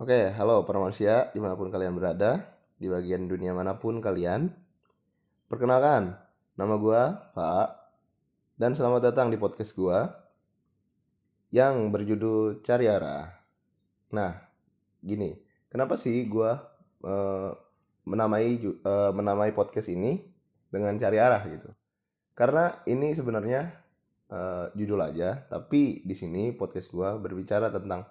Oke, halo para manusia di mana pun kalian berada, di bagian dunia mana pun kalian. Perkenalkan, nama gua Pak, dan selamat datang di podcast gua yang berjudul Cari Arah. Nah, gini, kenapa sih gua eh, menamai eh, menamai podcast ini dengan Cari Arah gitu? Karena ini sebenarnya eh, judul aja, tapi di sini podcast gua berbicara tentang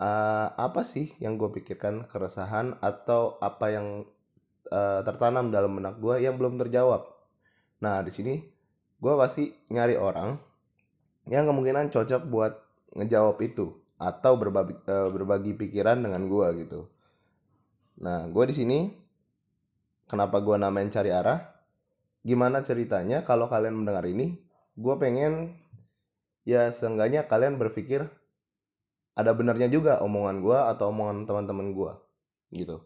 eh, apa sih yang gue pikirkan keresahan atau apa yang eh, tertanam dalam benak gue yang belum terjawab. Nah di sini gue pasti nyari orang yang kemungkinan cocok buat ngejawab itu atau berbagi, eh, berbagi pikiran dengan gue gitu. Nah gue di sini kenapa gue namain cari arah? Gimana ceritanya kalau kalian mendengar ini? Gue pengen ya seenggaknya kalian berpikir ada benarnya juga omongan gue atau omongan teman-teman gue gitu.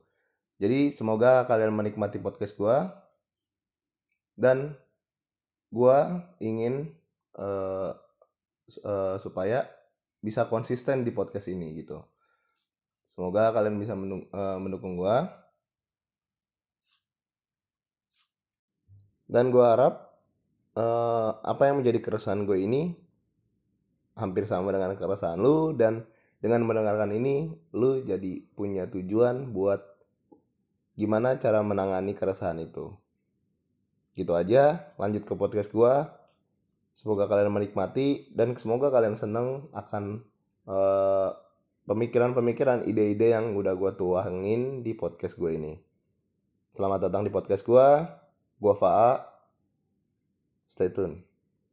Jadi semoga kalian menikmati podcast gue dan gue ingin eh, eh, supaya bisa konsisten di podcast ini gitu. Semoga kalian bisa eh, mendukung gue dan gue harap eh, apa yang menjadi keresahan gue ini hampir sama dengan keresahan lu dan dengan mendengarkan ini lu jadi punya tujuan buat gimana cara menangani keresahan itu. Gitu aja, lanjut ke podcast gua. Semoga kalian menikmati dan semoga kalian seneng akan eh, pemikiran-pemikiran, ide-ide yang udah gua tuangin di podcast gue ini. Selamat datang di podcast gua. Gua Faa. Stay tune.